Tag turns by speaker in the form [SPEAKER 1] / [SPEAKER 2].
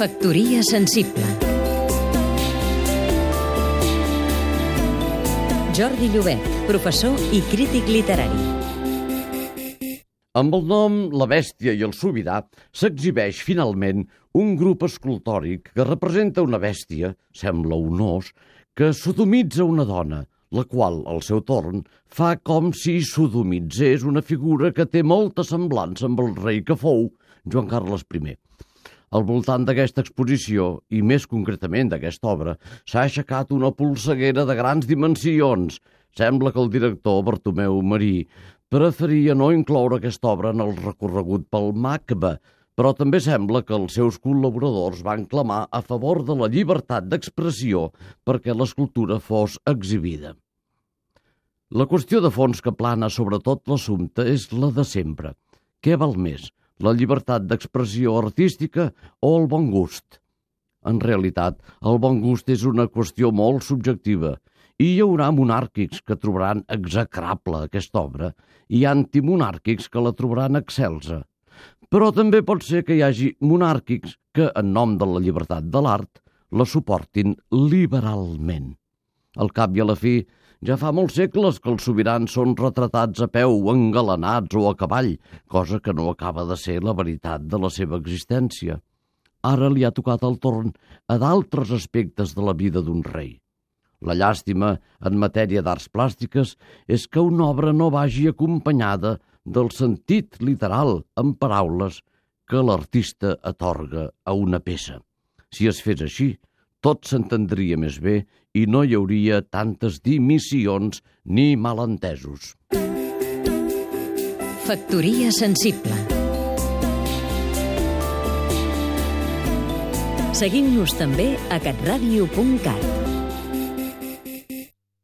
[SPEAKER 1] Factoria sensible Jordi Llobet, professor i crític literari.
[SPEAKER 2] Amb el nom La Bèstia i el Sobirà s'exhibeix finalment un grup escultòric que representa una bèstia, sembla un os, que sodomitza una dona, la qual, al seu torn, fa com si sodomitzés una figura que té molta semblança amb el rei que fou Joan Carles I. Al voltant d'aquesta exposició, i més concretament d'aquesta obra, s'ha aixecat una polseguera de grans dimensions. Sembla que el director Bartomeu Marí preferia no incloure aquesta obra en el recorregut pel MACBA, però també sembla que els seus col·laboradors van clamar a favor de la llibertat d'expressió perquè l'escultura fos exhibida. La qüestió de fons que plana sobre tot l'assumpte és la de sempre. Què val més, la llibertat d'expressió artística o el bon gust? En realitat, el bon gust és una qüestió molt subjectiva i hi haurà monàrquics que trobaran execrable aquesta obra i antimonàrquics que la trobaran excelsa. Però també pot ser que hi hagi monàrquics que, en nom de la llibertat de l'art, la suportin liberalment. Al cap i a la fi, ja fa molts segles que els sobirans són retratats a peu, engalanats o a cavall, cosa que no acaba de ser la veritat de la seva existència. Ara li ha tocat el torn a d'altres aspectes de la vida d'un rei. La llàstima en matèria d'arts plàstiques és que una obra no vagi acompanyada del sentit literal en paraules que l'artista atorga a una peça. Si es fes així, tot s'entendria més bé i no hi hauria tantes dimissions ni malentesos.
[SPEAKER 1] Factoria sensible Seguim-nos també a catradio.cat